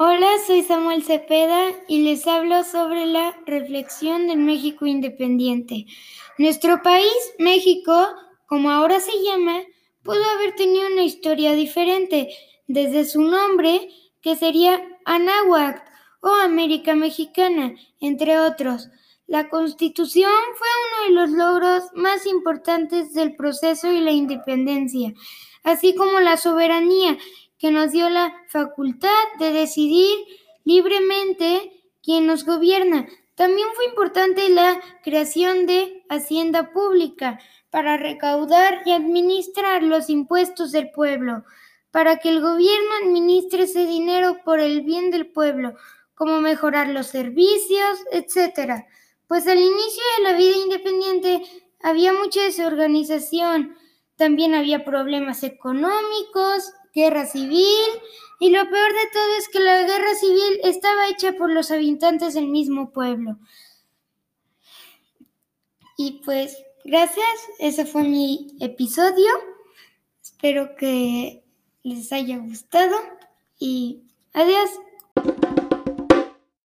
Hola, soy Samuel Cepeda y les hablo sobre la reflexión del México independiente. Nuestro país, México, como ahora se llama, pudo haber tenido una historia diferente, desde su nombre, que sería Anáhuac o América Mexicana, entre otros. La Constitución fue uno de los logros más importantes del proceso y la independencia, así como la soberanía que nos dio la facultad de decidir libremente quién nos gobierna. También fue importante la creación de Hacienda Pública para recaudar y administrar los impuestos del pueblo, para que el gobierno administre ese dinero por el bien del pueblo, como mejorar los servicios, etc. Pues al inicio de la vida independiente había mucha desorganización, también había problemas económicos, guerra civil y lo peor de todo es que la guerra civil estaba hecha por los habitantes del mismo pueblo. Y pues gracias, ese fue mi episodio. Espero que les haya gustado y adiós.